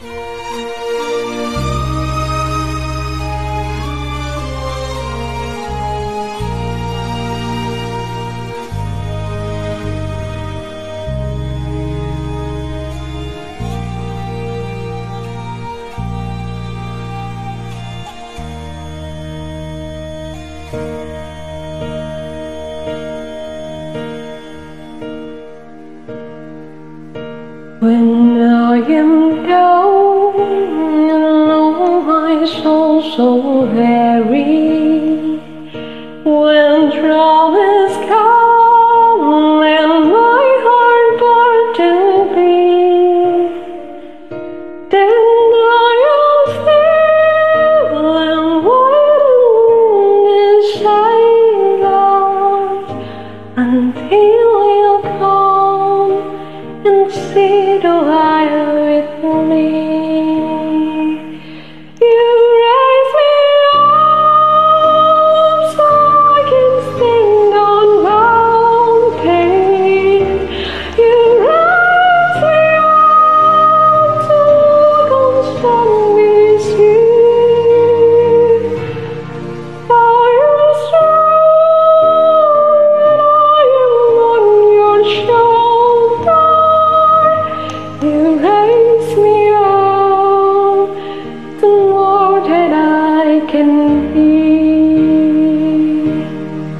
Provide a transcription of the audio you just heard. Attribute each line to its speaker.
Speaker 1: When I am my soul so weary, when troubles come and my heart burden be, then I am still and waiting in silence until you come and sit a while with me.